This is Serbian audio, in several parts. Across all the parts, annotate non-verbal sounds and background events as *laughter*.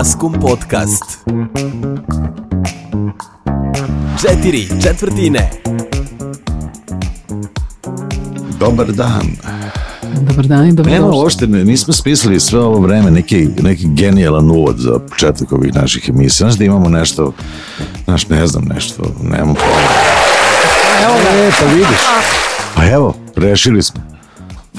Maskum Podcast. Četiri četvrtine. Dobar dan. Dobar dan i dobro Nema uopšte, ne- nismo smislili sve ovo vreme neki, neki genijalan uvod za početak ovih naših emisija. Znaš da imamo nešto, znaš, ne znam nešto, nemamo pojma. Evo ga. E, pa vidiš. Pa evo, rešili smo.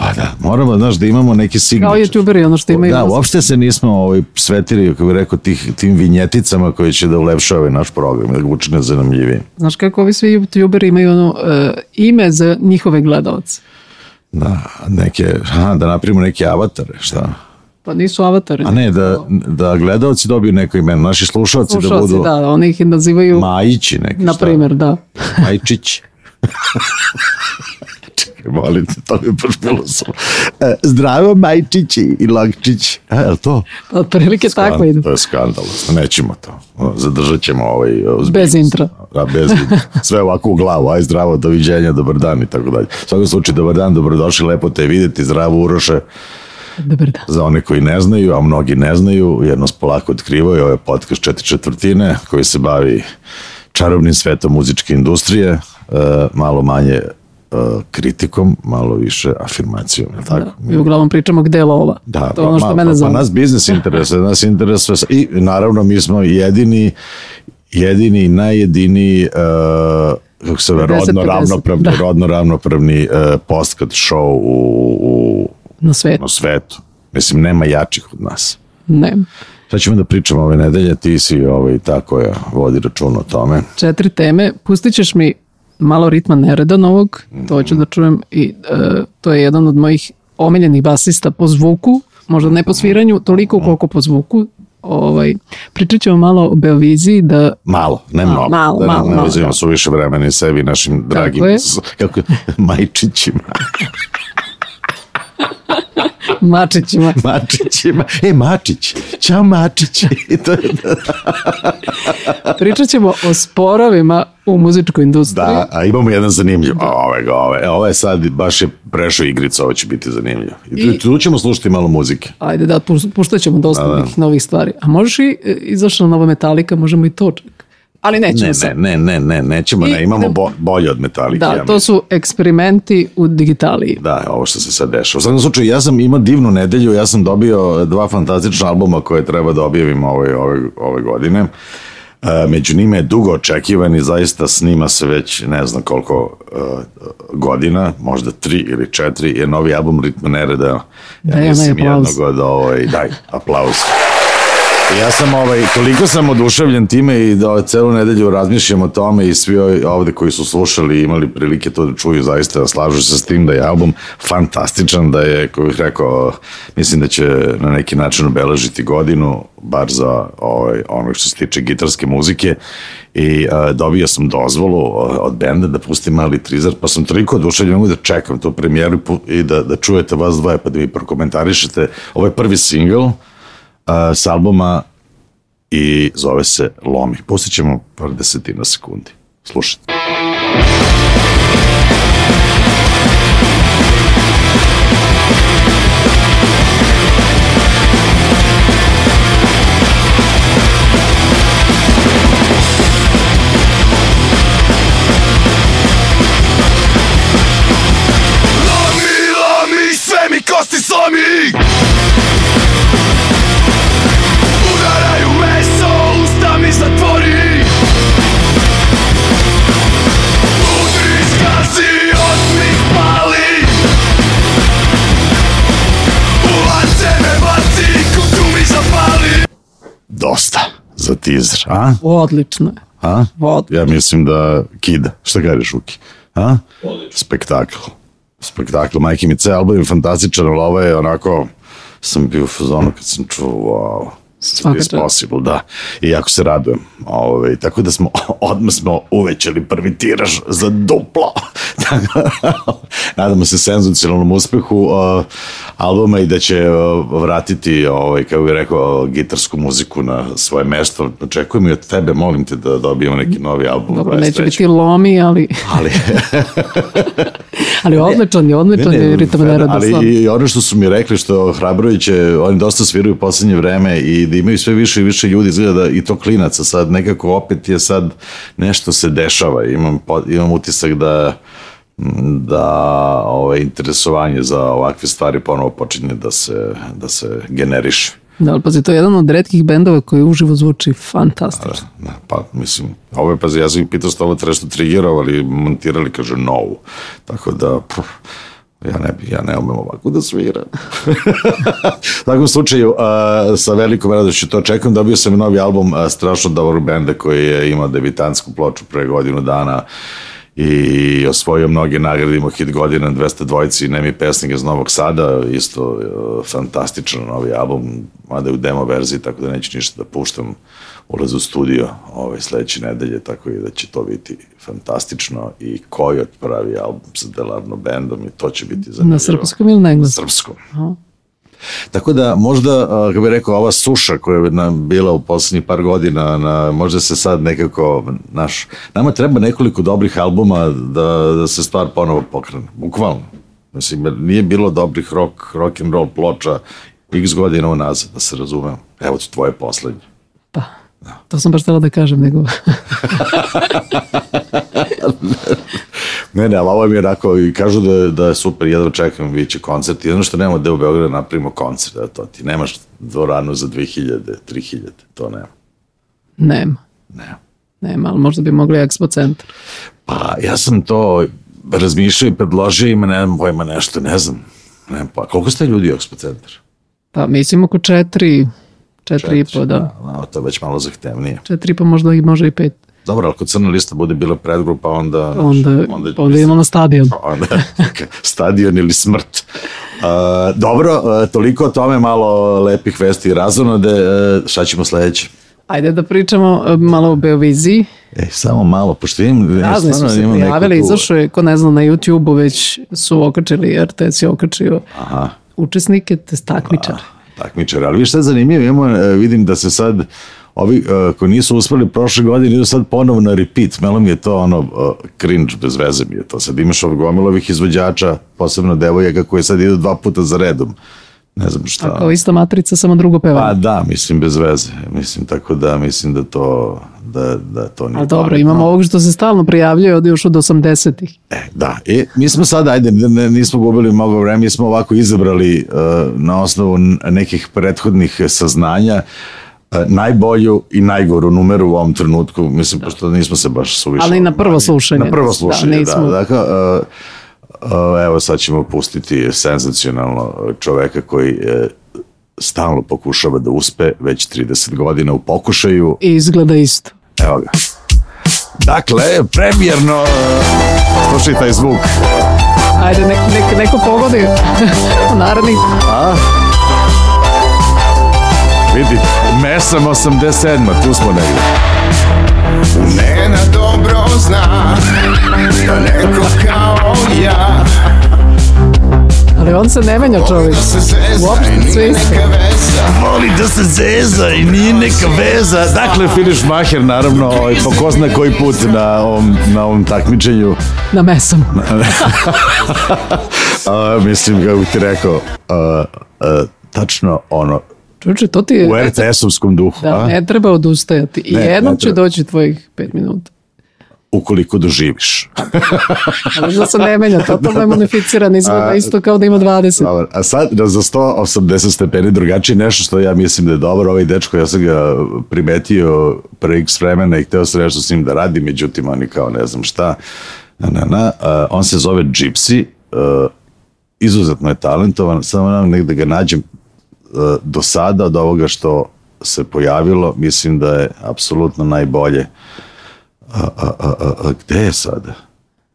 Pa da, moramo, znaš, da imamo neki Kao signature. youtuberi, ono što imaju. Da, uopšte se nismo ovaj, svetili, kako bih rekao, tih, tim vinjeticama koji će da ulepšaju ovaj naš program, da ga učine zanimljivijim. Znaš kako ovi svi youtuberi imaju ono e, ime za njihove gledalce. Da, neke, aha, da napravimo neke avatare, šta? Pa nisu avatari. A ne, da, da gledalci dobiju neko ime, naši slušalci, da Slušalci, budu da, oni ih nazivaju, Majići neki, na šta? primjer, da. Majčić. *laughs* Molim te, to mi baš bilo samo. E, zdravo Majčići i Lagčić. E, je li to? Pa otprilike tako idu. To je skandalozno, nećemo to. Zadržat ćemo ovaj... o, zbiljnicu. Bez intra. Da, bez intra. *laughs* Sve ovako u glavu, aj zdravo, doviđenja, dobar dan i tako dalje. U svakom slučaju, dobar dan, dobrodošli, lepo te vidjeti, zdravo Uroše, Dobar dan. za one koji ne znaju, a mnogi ne znaju, jer nas polako otkrivaju, ovo je podcast četiri četvrtine koji se bavi čarobnim svetom muzičke industrije, e, malo manje kritikom, malo više afirmacijom, je tako? I uglavnom pričamo gde je lova. Da, to je ono što ma- mene pa. Pa nas biznis interesuje, *laughs* nas interesuje i naravno mi smo jedini jedini najjedini uh, kako se zove, 50-50, rodno ravnopravni, da. rodno ravnopravni uh, postkat show u, u, Na svetu. na svetu. Mislim, nema jačih od nas. Ne. Sad ćemo da pričamo ove nedelje, ti si ovaj, ta koja vodi račun o tome. Četiri teme. Pustit ćeš mi malo ritma nereda novog, to ću da čujem i e, to je jedan od mojih omiljenih basista po zvuku, možda ne po sviranju, toliko koliko po zvuku. Ovaj, pričat ćemo malo o Beoviziji da Malo, ne mnogo. malo, da, malo, ne, malo, uzimamo da. suviše vremena i sebi našim dragim, kako je, *laughs* majčićima, *laughs* mačićima mačićima. E, Mačić, ćao Mačić. *laughs* To je, Pričat ćemo o sporovima u muzičkoj industriji. da, a imamo jedan zanimljiv. A, Ove ove. E, ovo je sad, baš je prešao igrica, ovo će biti zanimljivo. I, tu, I- tu ćemo slušati malo muzike. Ajde da, puš- puštat ćemo dosta Da, da. nekih novih stvari. A možeš i, e, izašla nova metalika, možemo i to. Ali nećemo Ne, sad. ne, ne, ne, ne, nećemo, I ne, imamo idem- bo, bolje od Metallica. Da, ja to su eksperimenti u digitaliji. Da, ovo što se sad dešava. U svakom slučaju, ja sam imao divnu nedelju, ja sam dobio dva fantastična albuma koje treba da objavim ove, ove, ove godine. E, među njima je dugo očekivan i zaista snima se već ne znam koliko e, godina, možda tri ili četiri, je novi album Ritma Nereda. Ja onaj mislim jednog od ovaj, daj, aplauz. Ja sam ovaj, toliko sam oduševljen time i da ovaj, celu nedelju razmišljam o tome i svi ovde koji su slušali i imali prilike to da čuju zaista slažu se s tim da je album fantastičan, da je, kako bih rekao, mislim da će na neki način obeležiti godinu, bar za ovaj, ono što se tiče gitarske muzike i a, dobio sam dozvolu od benda da pustim mali trizer, pa sam toliko oduševljen mogu da čekam tu premijeru i da, da čujete vas dvoje pa da mi prokomentarišete. Ovo je prvi single, a, s albuma i zove se Lomi. Pustit ćemo par desetina sekundi. Slušajte. Lomi, lomi, sve mi kosti slomi Dosta za teaser, a? Odlično je. a? Odlično. Ja mislim da kida. Šta kažeš, Uki? A? Spektakl. Spektakl. Majke mi, ceo album je fantastičan, ali ovo je onako sam bio u fazonu kad sam čuo, wow, Svaka It's čast. possible, da. I jako se radujem. Ove, tako da smo, *laughs* odmah smo uvećali prvi tiraž za duplo. *laughs* Nadamo se senzacionalnom uspehu uh, albuma i da će uh, vratiti, ovaj, kako bih rekao, gitarsku muziku na svoje mesto. Očekujemo i od tebe, molim te da dobijemo neki novi album. Dobro, neće 23.. biti lomi, ali, Ali, *laughs* ali odličan je, odličan je ritam nereda. ali i ono što su mi rekli što Hrabrović je, oni dosta sviraju u poslednje vreme i da imaju sve više i više ljudi, izgleda da i to klinaca sad, nekako opet je sad nešto se dešava, imam, imam utisak da da ovaj, interesovanje za ovakve stvari ponovo počinje da se, da se generiše. Da, ali pazi, to je jedan od redkih bendova koji uživo zvuči fantastično. Da, pa mislim, ovo je, pazi, ja sam ih pitao što ovo treba što trigerovali, montirali, kaže, novu. Tako da, pff, ja ne ja ne umem ovako da sviram. *laughs* U takvom slučaju, a, sa velikom radošću to čekam, dobio sam i novi album a, strašno dobrog benda koji je imao debitantsku ploču pre godinu dana i osvojio mnoge nagrade, imao hit godina 200 dvojici, Nemi pesnik iz Novog Sada, isto e, fantastičan novi album, mada je u demo verziji, tako da neću ništa da puštam, ulaz u studio ove sledeće nedelje, tako i da će to biti fantastično i Kojot pravi album sa Delarno bandom i to će biti zanimljivo. Na srpskom ili na engleskom? Srpskom. Tako da možda, kako bih rekao, ova suša koja je nam bila u poslednjih par godina, na, možda se sad nekako, naš, nama treba nekoliko dobrih albuma da, da se stvar ponovo pokrene, bukvalno. Mislim, jer nije bilo dobrih rock, rock and roll ploča x godina unazad, da se razumemo. Evo ti tvoje poslednje. Pa, to sam baš htjela da kažem, nego... *laughs* Ne, ne, ali ovo mi je onako, i kažu da, da je super, jedno čekam, će koncert. Jedno što nemamo gde u Beogradu da napravimo koncert, da to ti nemaš dvoranu za 2000, 3000, to nema. nema, Nema. nema, ali možda bi mogli Expo centar. Pa ja sam to razmišljao i predložio ima, nemam pojma nešto, ne znam. Ne znam, pa koliko ste ljudi u Expo centar? Pa mislim oko četiri, četiri i po, da. No, to je već malo zahtevnije. Četiri i po, možda i može i pet. Dobro, ako crna lista bude bila predgrupa, onda... Onda, onda, onda idemo na stadion. *laughs* onda stadion ili smrt. Uh, dobro, uh, toliko o tome, malo lepih vesti i razonode. Uh, šta ćemo sledeće? Ajde da pričamo malo o Beoviziji. E, samo malo, pošto imam... ja Razni su se prijavili, izašao je, ko ne zna, na YouTube-u već su okačili, RTS je okačio Aha. učesnike, te takmičare. Takmičara. Ali viš šta je zanimljivo, imamo, e, vidim da se sad ovi e, koji nisu uspeli prošle godine idu sad ponovo na repeat. Malo mi je to ono e, cringe, bez veze mi je to. Sad imaš gomilovih izvođača, posebno devojaka koji sad idu dva puta za redom. Ne znam šta. Kao ista matrica, samo drugo Pa pevanje. da, mislim bez veze. Mislim tako da mislim da to da, da to nije Ali dobro, pametno. imamo ovog što se stalno prijavljuje od još od 80-ih. E, da, i mi smo sad, ajde, ne- nismo gubili mnogo vremena, mi smo ovako izabrali uh, na osnovu nekih prethodnih saznanja uh, najbolju i najgoru numeru u ovom trenutku, mislim, pošto nismo se baš suviše... Ali na prvo slušanje. Na prvo Da, slušanje, da. nismo- Dakle, uh, uh, evo sad ćemo pustiti senzacionalno čoveka koji stalno pokušava da uspe, već 30 godina u pokušaju, I izgleda isto. Evo ga. Dakle, premijerno, uh, slušaj taj zvuk. Ajde, nek, nek, neko pogodi *laughs* u narednih. Vidi, mesam 87, tu smo negde. Nena dobro zna Da neko kao ja Ali on se ne menja čovjek. Da zezna Uopšte sve isto. Voli da se zeza i nije neka veza. Dakle, Finiš Maher, naravno, ovaj, po ko zna koji put na ovom, na ovom takmičenju. Na mesam. *laughs* A, mislim, kako ti rekao, a, a, tačno ono, Čuče, to ti je... u RTS-ovskom duhu. Da, a? ne treba odustajati. I Ne, jednom ne će doći tvojih pet minuta. Ukoliko doživiš. *laughs* Ali da se ne menja, totalno je munificiran, *laughs* izgleda isto kao da ima 20. Dobar, a sad da za 180 stepeni drugačije nešto što ja mislim da je dobro, ovaj dečko, ja sam ga primetio pre x vremena i hteo sam nešto s njim da radi, međutim oni kao ne znam šta, na, na, na, a, on se zove Gypsy, a, izuzetno je talentovan, samo nam negde ga nađem a, do sada od ovoga što se pojavilo, mislim da je apsolutno najbolje. A, a, a, a, a gde je sada?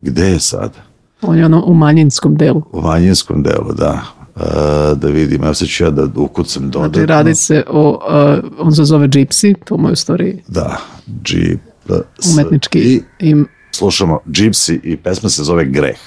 Gde je sada? On je ono u manjinskom delu. U manjinskom delu, da. E, da vidim, evo sad ću ja da ukucam dodatno. Znači, radi se o, uh, on se zove Gypsy, to mu je u stvari Da, G, P, S, umetnički I im. slušamo Gypsy i pesma se zove Greh.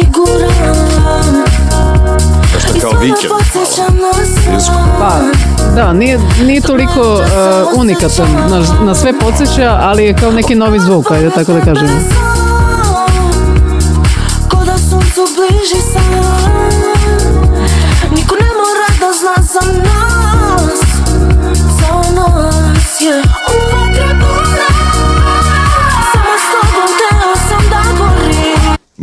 siguran Nešto kao vikend. Pa, da, nije, nije toliko uh, unikatan e, na, na sve podsjeća, ali je kao neki novi zvuk, ajde tako da kažemo. Da Niko ne mora da zna za nas. Za nas, yeah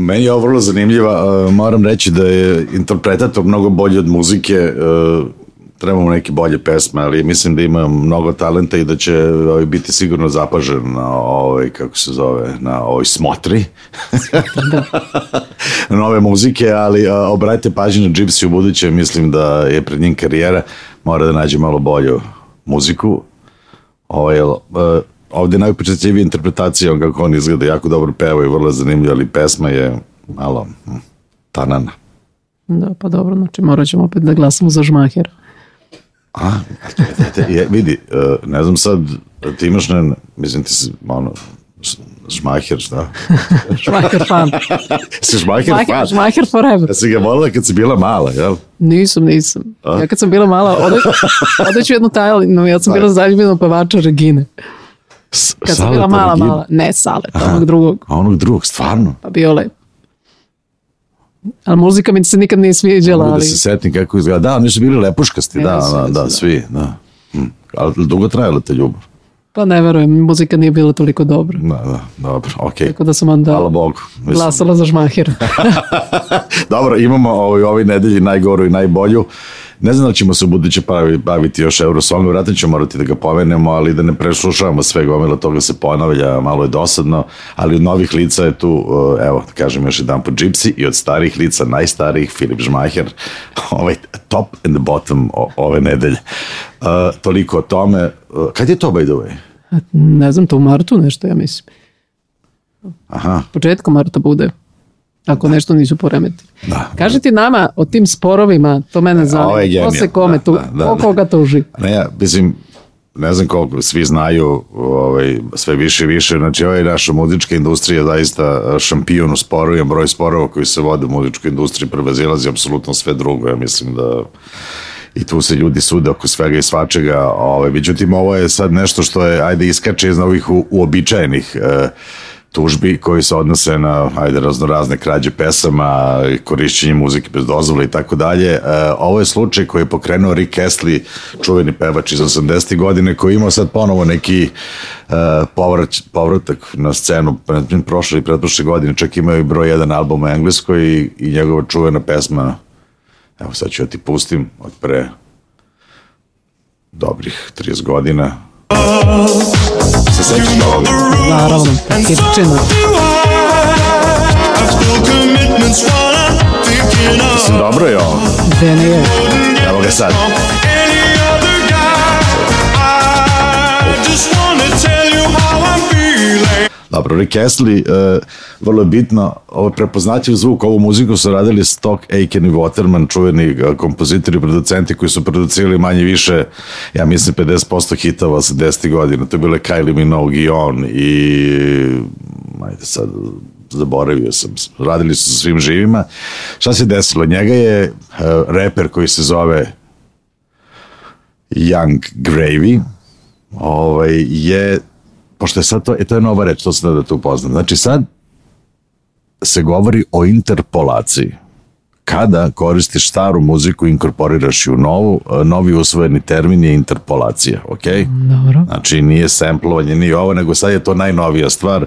Meni je ovo vrlo zanimljiva, uh, moram reći da je interpretator mnogo bolji od muzike, uh, trebamo neke bolje pesme, ali mislim da ima mnogo talenta i da će ovaj, biti sigurno zapažen na ovoj, kako se zove, na ovoj smotri *laughs* nove muzike, ali uh, obratite pažnju na Gypsy u buduće, mislim da je pred njim karijera, mora da nađe malo bolju muziku. Ovo je, uh, ovde je najupečetljivija interpretacija on kako on izgleda, jako dobro peva i vrlo zanimljivo, ali pesma je malo hm, tanana. Da, pa dobro, znači morat ćemo opet da glasamo za žmahera. A, te, te, je, vidi, uh, ne znam sad, ti imaš, ne, mislim ti si, ono, šmaher, šta? *laughs* Žmaher fan. si šmaher fan? žmaher forever. Ja si ga volila kad si bila mala, jel? Nisam, nisam. Ja kad sam bila mala, ode, odeću jednu tajlinu, ja sam bila zaljubljena pevača Regine. Kad sam bila mala, mala. Ne, Salet, onog drugog. A onog drugog, stvarno? Pa bio lep. Ali muzika mi se nikad nije sviđala, Mogu da ali se setim kako izgleda. Da, oni su bili lepuškasti, da, da, da, da. svi, da. Hm. Ali dugo trajala te ljubav. pa ne verujem, muzika nije bila toliko dobra. Da, da, dobro, okej. Tako da sam onda Hvala Bogu. Mislim- glasala za žmahera. *laughs* Dobro, imamo ovaj, ovoj nedelji najgoru i najbolju. Ne znam da ćemo se u buduće bavi- baviti još Eurosongom, vratno ćemo morati da ga pomenemo, ali da ne preslušavamo sve gomila toga se ponavlja, malo je dosadno, ali od novih lica je tu, uh, evo, da kažem još jedan po Gypsy i od starih lica, najstarijih, Filip Žmaher, *laughs* ovaj top and the bottom ove nedelje. Uh, toliko o tome. Uh, kad je to, by the way? ne znam, to u martu nešto, ja mislim. Aha, Početkom marta bude. Ako nešto nisu poremetili. Da. Kaži ti nama o tim sporovima, to mene zanima. je Ko se kome da, tu, da, da, ko da. koga tuži? Ne, ja, mislim, ne znam koliko svi znaju ovaj, sve više i više, znači ovaj naša muzička industrija je zaista šampion u sporovima, broj sporova koji se vode u muzičkoj industriji prevazilazi apsolutno sve drugo, ja mislim da i tu se ljudi sude oko svega i svačega, ovaj, međutim ovo je sad nešto što je, ajde, iskače iz ovih uobičajenih e, tužbi koji se odnose na ajde razno razne krađe pesama, korišćenje muzike bez dozvole i tako dalje. E, Ovo je slučaj koji je pokrenuo Rick Astley, čuveni pevač iz 80. godine, koji je imao sad ponovo neki e, povrat, povratak na scenu prošle i pretprošle godine, čak imao i broj jedan album u Engleskoj i, i njegova čuvena pesma evo sad ću ja ti pustim od pre dobrih 30 godina. Se sećaš ovoga? Naravno, hitčina. Mislim, dobro je ovo. Gde nije? Evo ga sad. Dobro, Rick Astley, uh, vrlo je bitno, ovo prepoznatljiv zvuk, ovu muziku su radili Stock, Aiken i Waterman, čuveni uh, kompozitori i producenti koji su producirali manje više, ja mislim 50% hitova sa 10 godina, to je bile Kylie Minogue i on i ajde sad, zaboravio sam, radili su sa svim živima. Šta se desilo? Njega je uh, reper koji se zove Young Gravy, ovaj, je, pošto je sad to, e, to je nova reč, to sam da to upoznam. Znači sad se govori o interpolaciji. Kada koristiš staru muziku i inkorporiraš ju u novu, e, novi usvojeni termin je interpolacija, ok? Dobro. Znači nije samplovanje, nije ovo, nego sad je to najnovija stvar,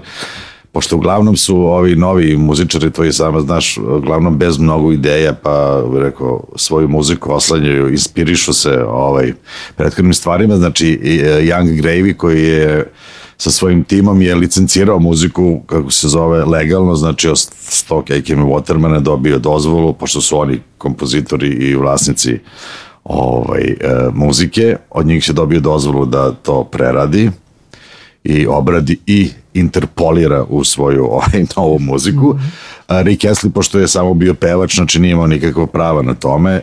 pošto uglavnom su ovi novi muzičari, tvoji sama znaš, uglavnom bez mnogo ideja, pa rekao, svoju muziku oslanjaju, inspirišu se ovaj, prethodnim stvarima, znači i, e, Young Gravy koji je sa svojim timom je licencirao muziku, kako se zove, legalno, znači od Stock i Watermana dobio dozvolu, pošto su oni kompozitori i vlasnici ovaj, e, muzike, od njih je dobio dozvolu da to preradi i obradi i interpolira u svoju *laughs* ovaj, novu muziku. A Rick Astley, pošto je samo bio pevač, znači nije imao nikakva prava na tome,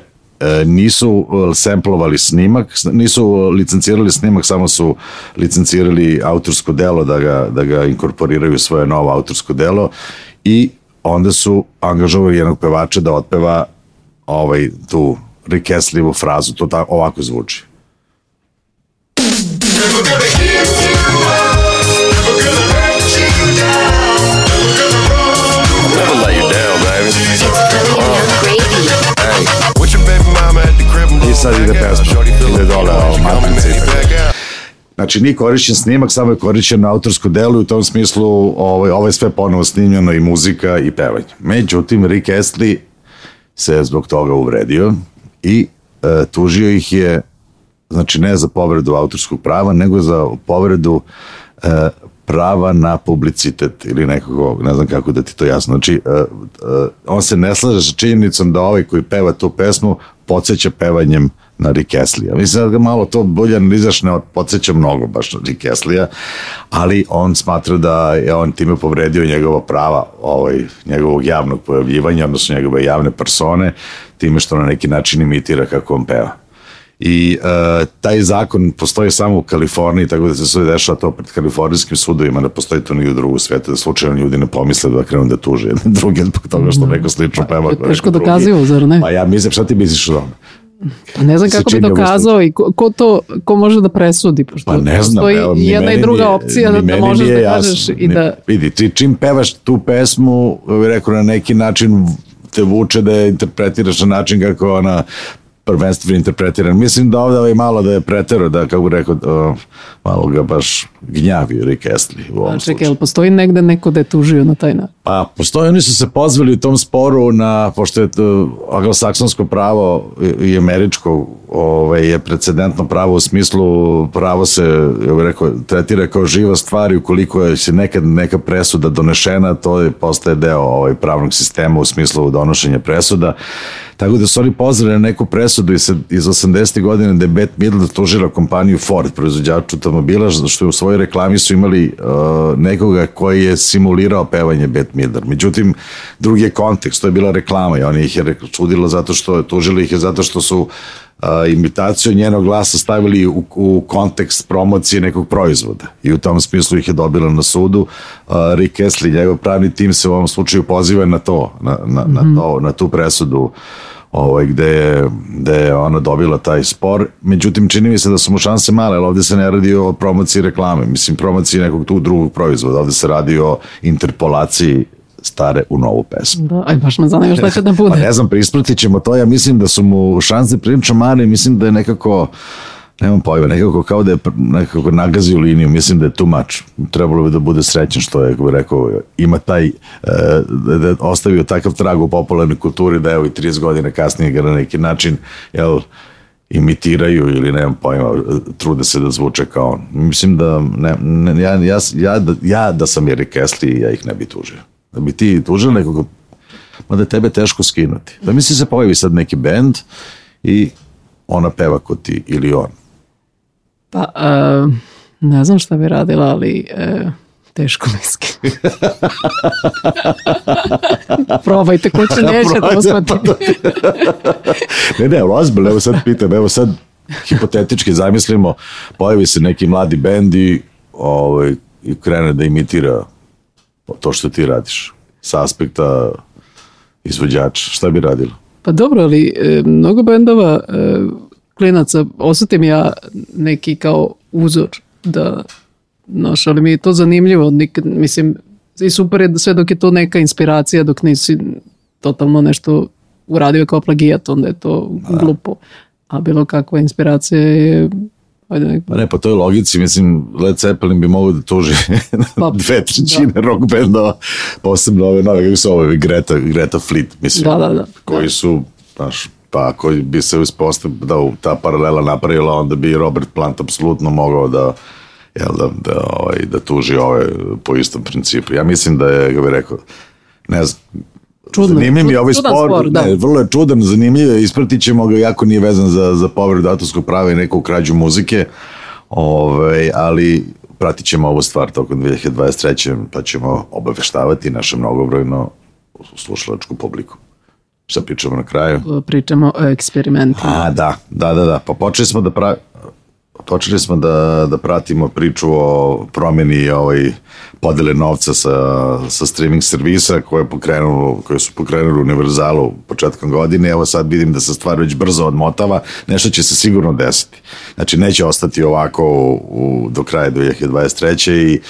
nisu e, samplovali snimak, nisu licencirali snimak, samo su licencirali autorsko delo da ga, da ga inkorporiraju u svoje novo autorsko delo i onda su angažovali jednog pevača da otpeva ovaj, tu Rick Astley-evu frazu, to ta, ovako zvuči. Never gonna sad ide pesma. Ide dole, she ovo, coming, matrica i maybe tako. back out. Znači, nije korišćen snimak, samo je korišćen autorsko delo i u tom smislu ovaj, ovo je sve ponovo snimljeno i muzika i pevanje. Međutim, Rick Astley se zbog toga uvredio i e, tužio ih je znači ne za povredu autorskog prava, nego za povredu e, prava na publicitet ili nekako, ne znam kako da ti to jasno. Znači, e, e, on se ne slaže sa činjenicom da ovaj koji peva tu pesmu podsjeća pevanjem na Rick Astley-a. Mislim da ga malo to bolje analizaš, ne podsjeća mnogo baš na Rick Astley-a, ali on smatra da je on time povredio njegova prava ovaj, njegovog javnog pojavljivanja, odnosno njegove javne persone, time što na neki način imitira kako on peva. I e, taj zakon postoji samo u Kaliforniji, tako da se sve dešava to pred kalifornijskim sudovima, ne postoji to ni u drugu svetu, da slučajno ljudi ne pomisle da krenu da tuže jedne *laughs* druge zbog toga što neko slično peva. je kao neko teško dokazivo, zar ne? Pa ja mislim, šta ti misliš o tome? Pa ne znam kako bi dokazao i ko, ko to, ko može da presudi, pošto Pa ne znam, postoji evo, jedna i druga nije- opcija da, da možeš da kažeš jasno. i da... Vidi, ti čim pevaš tu pesmu, bih rekao na neki način te vuče da je interpretiraš na način kako ona prvenstveno interpretiran. Mislim da ovde ovaj malo da je pretero, da kako bih rekao, o, malo ga baš gnjavio Rick Astley u ovom A, slučaju. Čekaj, jel postoji negde neko da je tužio na taj način? Pa, postoje, oni su se pozvali u tom sporu na, pošto je to anglosaksonsko pravo i i američko ovaj, je precedentno pravo u smislu pravo se, ja bih rekao, tretira kao živa stvar i ukoliko je se nekad neka presuda donešena, to je, postaje deo ovaj, pravnog sistema u smislu donošenja presuda. Tako da su oni pozvali na neku presudu iz, iz 80. godine da je Beth Midler tužila kompaniju Ford, proizvođač automobila, što je u svojoj reklami su imali uh, nekoga koji je simulirao pevanje Beth Midler. Međutim, drugi je kontekst, to je bila reklama i oni ih je čudilo zato što, tužili ih je zato što su uh, imitaciju njenog glasa stavili u, u kontekst promocije nekog proizvoda i u tom smislu ih je dobila na sudu. Uh, Rick Astley, njegov pravni tim se u ovom slučaju poziva na to, na, na, na, to, na tu presudu ovaj, gde, je, gde je ona dobila taj spor. Međutim, čini mi se da su mu šanse male, ali ovde se ne radi o promociji reklame, mislim promociji nekog tu drugog proizvoda, ovde se radi o interpolaciji stare u novu pesmu. Da, aj baš me zanima šta će da *laughs* Pa bude. ne znam, prispratit ćemo to, ja mislim da su mu šanse prilično male, mislim da je nekako nemam pojma, nekako kao da je nekako nagazio liniju, mislim da je much. Trebalo bi da bude srećan što je, rekao, ima taj, e, da je ostavio takav trag u popularnoj kulturi da evo i 30 godina kasnije ga na neki način, jel, imitiraju ili nemam pojma, trude se da zvuče kao on. Mislim da ne, ne, ja, ja, ja, da, ja da sam Erik Astley, ja ih ne bi tužio. Da bi ti tužio nekoga mada tebe teško skinuti. Da misli se pojavi sad neki bend i ona peva kod ti ili on. Pa, uh, ne znam šta bi radila, ali uh, teško mi skinu. *laughs* Probajte, ko će *laughs* neće to uspati. *laughs* Ne, ne, ozbiljno, evo sad pitam, evo sad hipotetički zamislimo, pojavi se neki mladi bend i, ovaj, i krene da imitira to što ti radiš sa aspekta izvođača. Šta bi radilo? Pa dobro, ali e, mnogo bendova e, klinaca, osetim ja neki kao uzor da, znaš, ali mi je to zanimljivo, nikad, mislim, i super je sve dok je to neka inspiracija, dok nisi totalno nešto uradio kao plagijat, onda je to glupo. A bilo kakva inspiracija je ajde Pa ne, po toj logici, mislim, Led Zeppelin bi mogao da tuži Pa, *laughs* dve trećine rock bendova, posebno ove nove, kako su ove, Greta, Greta Fleet, mislim, Da, da, da. koji su, znaš, pa ako bi se uspostavio da ta paralela napravila, onda bi Robert Plant apsolutno mogao da jel, da, da, ovaj, da tuži ove po istom principu. Ja mislim da je, kako bih rekao, ne znam, Čudno, Zanimljiv mi je čud- ovaj spor, spor, da. ne, vrlo je čudan, zanimljiv je, ispratit ćemo ga, jako nije vezan za, za povredu autorskog prava i neku krađu muzike, ovaj, ali pratit ćemo ovu stvar tokom 2023. pa ćemo obaveštavati naše mnogobrojno slušalačku publiku. Šta pričamo na kraju? pričamo o eksperimentima. A, da, da, da, da. Pa počeli smo da pravi... počeli smo da, da pratimo priču o promjeni ovaj, podele novca sa, sa streaming servisa koje, je pokrenulo, koje su pokrenuli Univerzalu početkom godine. Evo sad vidim da se stvar već brzo odmotava. Nešto će se sigurno desiti. Znači neće ostati ovako u, u, do kraja 2023. i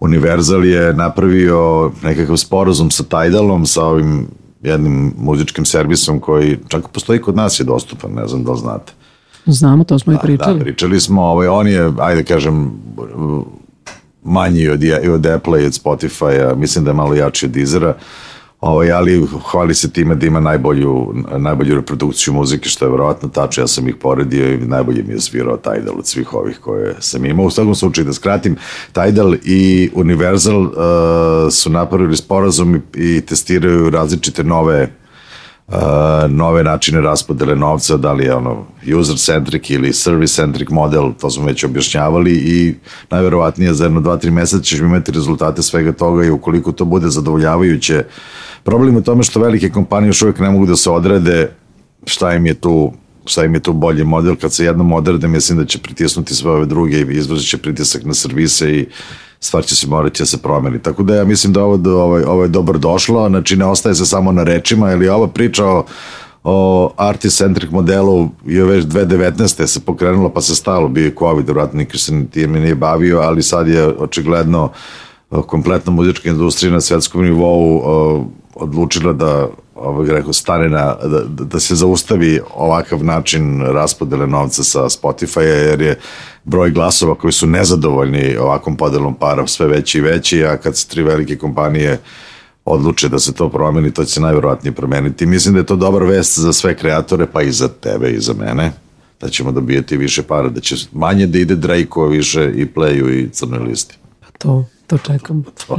Universal je napravio nekakav sporazum sa Tidalom, sa ovim jednim muzičkim servisom koji čak postoji kod nas je dostupan, ne znam da li znate. Znamo, to smo i Da, pričali. Da, pričali smo, ovaj, on je, ajde kažem, manji od, od Apple i od Spotify-a, mislim da je malo jači od Deezera, ovaj, ali hvali se time da ima najbolju, najbolju reprodukciju muzike, što je verovatno tačno, ja sam ih poredio i najbolje mi je svirao Tidal od svih ovih koje sam imao. U svakom slučaju, da skratim, Tidal i Universal uh, su napravili sporazum i, i testiraju različite nove nove načine raspodele novca, da li je ono user-centric ili service-centric model, to smo već objašnjavali i najverovatnije za jedno, dva, tri meseca ćeš imati rezultate svega toga i ukoliko to bude zadovoljavajuće. Problem je u tome što velike kompanije još uvijek ne mogu da se odrede šta im je tu šta im je tu bolji model, kad se jednom odrede, mislim da će pritisnuti sve ove druge i izvršit će pritisak na servise i stvar će se morati da se promeni. Tako da ja mislim da ovo, da ovo, ovo je dobro došlo, znači ne ostaje se samo na rečima, ili ova priča o, o artist-centric modelu je već 2019. se pokrenulo pa se stalo, bio je COVID, vratno niko se time nije bavio, ali sad je očigledno kompletna muzička industrija na svetskom nivou o, odlučila da ovaj rekao stane na da, da se zaustavi ovakav način raspodele novca sa Spotify jer je broj glasova koji su nezadovoljni ovakvom podelom para sve veći i veći, a kad se tri velike kompanije odluče da se to promeni, to će se najverovatnije promeniti. Mislim da je to dobar vest za sve kreatore, pa i za tebe i za mene, da ćemo dobijati više para, da će manje da ide Drake-o više i Playu i crnoj listi. Pa to, to čekam. To.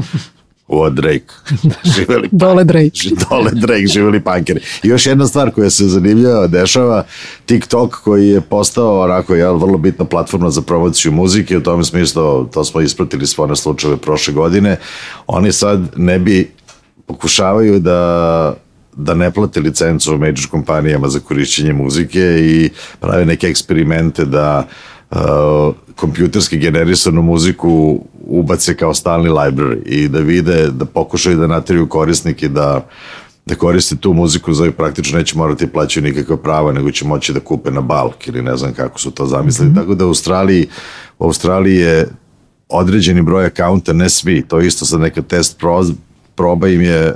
O, Drake. *laughs* Živeli Dole Drake. *laughs* Dole Drake, živeli pankeri. I još jedna stvar koja se zanimljiva dešava, TikTok koji je postao onako jel, vrlo bitna platforma za promociju muzike, u tom smislu to smo ispratili sve one slučajeve prošle godine, oni sad ne bi pokušavaju da da ne plate licencu major kompanijama za korišćenje muzike i prave neke eksperimente da uh, kompjuterski generisanu muziku ubace kao stalni library i da vide, da pokušaju da nateriju korisnike da da koriste tu muziku za praktično neće morati plaćaju nikakva prava, nego će moći da kupe na balk ili ne znam kako su to zamislili. Tako da u Australiji, u Australiji je određeni broj akaunta, ne svi, to je isto sad neka test proba im je e,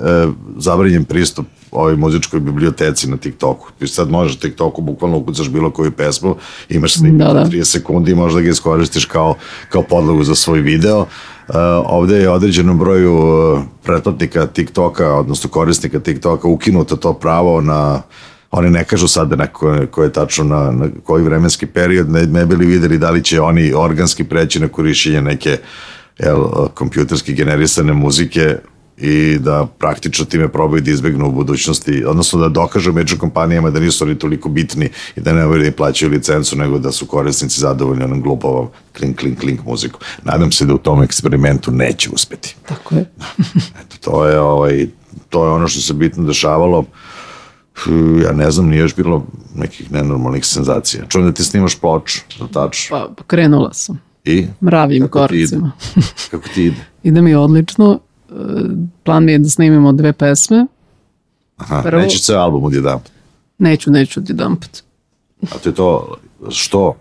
zabranjen pristup ovoj muzičkoj biblioteci na TikToku. Ti sad možeš TikToku bukvalno ukucaš bilo koju pesmu, imaš snimak Da, da, da. da. 30 sekundi i možda ga iskoristiš kao, kao podlogu za svoj video. Uh, ovde je određenom broju uh, pretplatnika TikToka, odnosno korisnika TikToka ukinuto to pravo na oni ne kažu sada na koje, koje je tačno na, na koji vremenski period, ne, ne bili videli da li će oni organski preći na korišćenje neke jel, kompjuterski generisane muzike i da praktično time probaju da izbegnu u budućnosti, odnosno da dokažu među kompanijama da nisu oni toliko bitni i da ne moraju da im plaćaju licencu, nego da su korisnici zadovoljni onom glupovom klink, klink, klink muziku. Nadam se da u tom eksperimentu neće uspeti. Tako je. Eto, to je, ovaj, to je ono što se bitno dešavalo. Ja ne znam, nije još bilo nekih nenormalnih senzacija. Čujem da ti snimaš ploču, da tačno. Pa, pa krenula sam. I? Mravljim Kako ti ide? koracima. Kako ti ide? *laughs* Ide mi odlično. Plan mi je da snimimo dve pesme. Aha, Prvo- nećeš ceo album odjedan. Neću, neću jedan put. A ti to, što?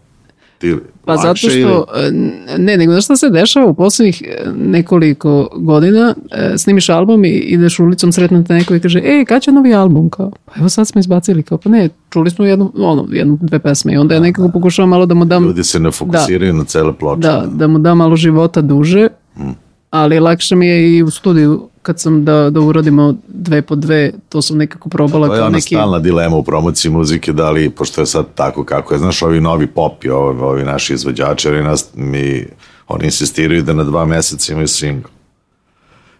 Ti Pa zato što, ili- e, ne, nego znaš šta se dešava u poslednjih e, nekoliko godina, e, snimiš album i ideš ulicom, sretnete neko i kaže, ej, kad će novi album? Kao, pa evo sad smo izbacili, kao, pa ne, čuli smo jednu, ono, jednu, dve pesme i onda ja nekako pokušavam malo da mu dam, Ljudi se ne fokusiraju na cele ploče. da, da mu dam malo života duže, ali lakše mi je i u studiju kad sam da, da uradimo dve po dve, to sam nekako probala To je ona neki... stalna dilema u promociji muzike, da li, pošto je sad tako kako je, znaš, ovi novi pop i ovi, ovi naši izvođači, oni, nas, mi, oni insistiraju da na dva meseca imaju single.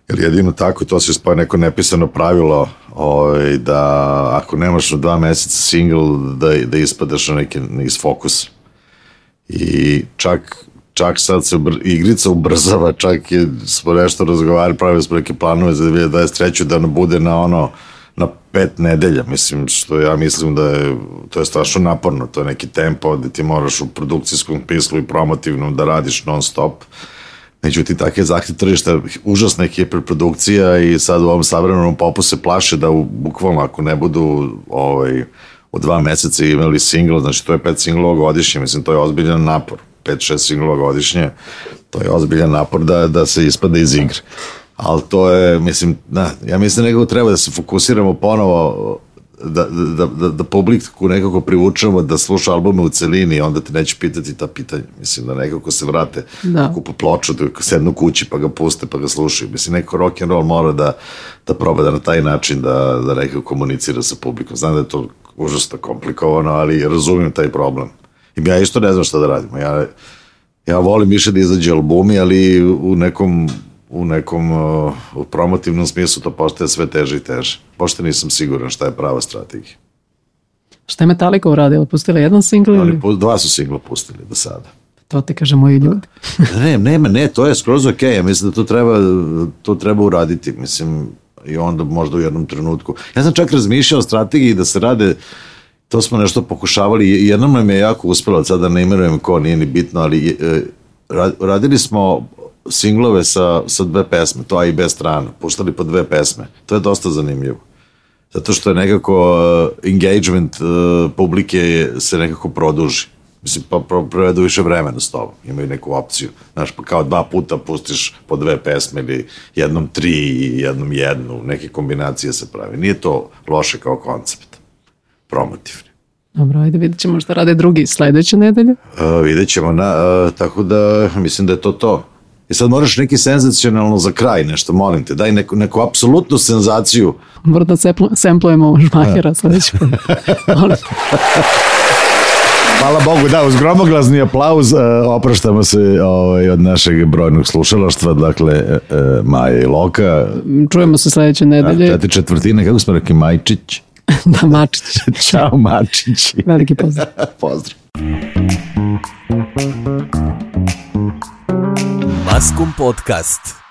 Jer jedino tako, to se spoje neko nepisano pravilo ovaj, da ako nemaš na dva meseca single, da, da ispadaš na neki iz fokusa. I čak čak sad se igrica ubrzava, čak je, smo nešto razgovarali, pravili smo neke planove za 2023. da ono bude na ono na pet nedelja, mislim, što ja mislim da je, to je strašno naporno, to je neki tempo gde ti moraš u produkcijskom pislu i promotivnom da radiš non stop. Međutim, tako je tržišta, užasna je hiperprodukcija i sad u ovom savremenom popu se plaše da u, bukvalno ako ne budu ovaj, u dva meseca imali single, znači to je pet singlova godišnje, mislim, to je ozbiljan napor. Pet, šest singlova godišnje, to je ozbiljan napor da, da se ispada iz igre. Ali to je, mislim, da, ja mislim da nekako treba da se fokusiramo ponovo da, da, da, da publiku nekako privučemo da sluša albume u celini onda te neće pitati ta pitanja. Mislim da nekako se vrate Da. kupu ploču, da sednu kući pa ga puste pa ga slušaju. Mislim, neko rock and roll mora da, da proba da na taj način da, da nekako komunicira sa publikom. Znam da je to užasno komplikovano, ali razumijem taj problem. I ja isto ne znam šta da radimo. Ja, ja volim više da izađe albumi, ali u nekom u nekom uh, u promotivnom smislu to postaje sve teže i teže. Pošto nisam siguran šta je prava strategija. Šta je Metallica uradila? Pustila jedan singl ili? Oni pu- dva su singla pustili do sada. To ti kaže moji ljudi. ne, nema, ne, to je skroz ok, ja mislim da to treba, to treba uraditi, mislim, i onda možda u jednom trenutku. Ja sam čak razmišljao o strategiji da se rade, to smo nešto pokušavali, jednom nam je jako uspelo, sad da ne imenujem ko, nije ni bitno, ali e, ra- radili smo singlove sa, sa dve pesme, to A i B strana, puštali po dve pesme, to je dosta zanimljivo. Zato što je nekako uh, engagement uh, publike se nekako produži. Mislim, pa pro- provedu više vremena s tobom. Imaju neku opciju. Znaš, pa kao dva puta pustiš po dve pesme ili jednom tri i jednom jednu. Neke kombinacije se pravi. Nije to loše kao koncept. Promotivni. Dobro, ajde vidjet ćemo šta rade drugi sledeće nedelje. Uh, vidjet ćemo, na, uh, tako da mislim da je to to. I sad moraš neki senzacionalno za kraj nešto, molim te, daj neku, neku apsolutnu senzaciju Moram da semplujemo *laughs* žmahera sledeći put. Hvala Bogu, da, uz gromoglasni aplauz uh, opraštamo se ovaj, od našeg brojnog slušalaštva, dakle uh, Maja i Loka, Čujemo se sledeće nedelje. četiri četvrtine, kako smo rekli, Majčić. *laughs* da, Mačić. Ćao, Mačići. Veliki pozdrav. Pozdrav. Maskum Podcast.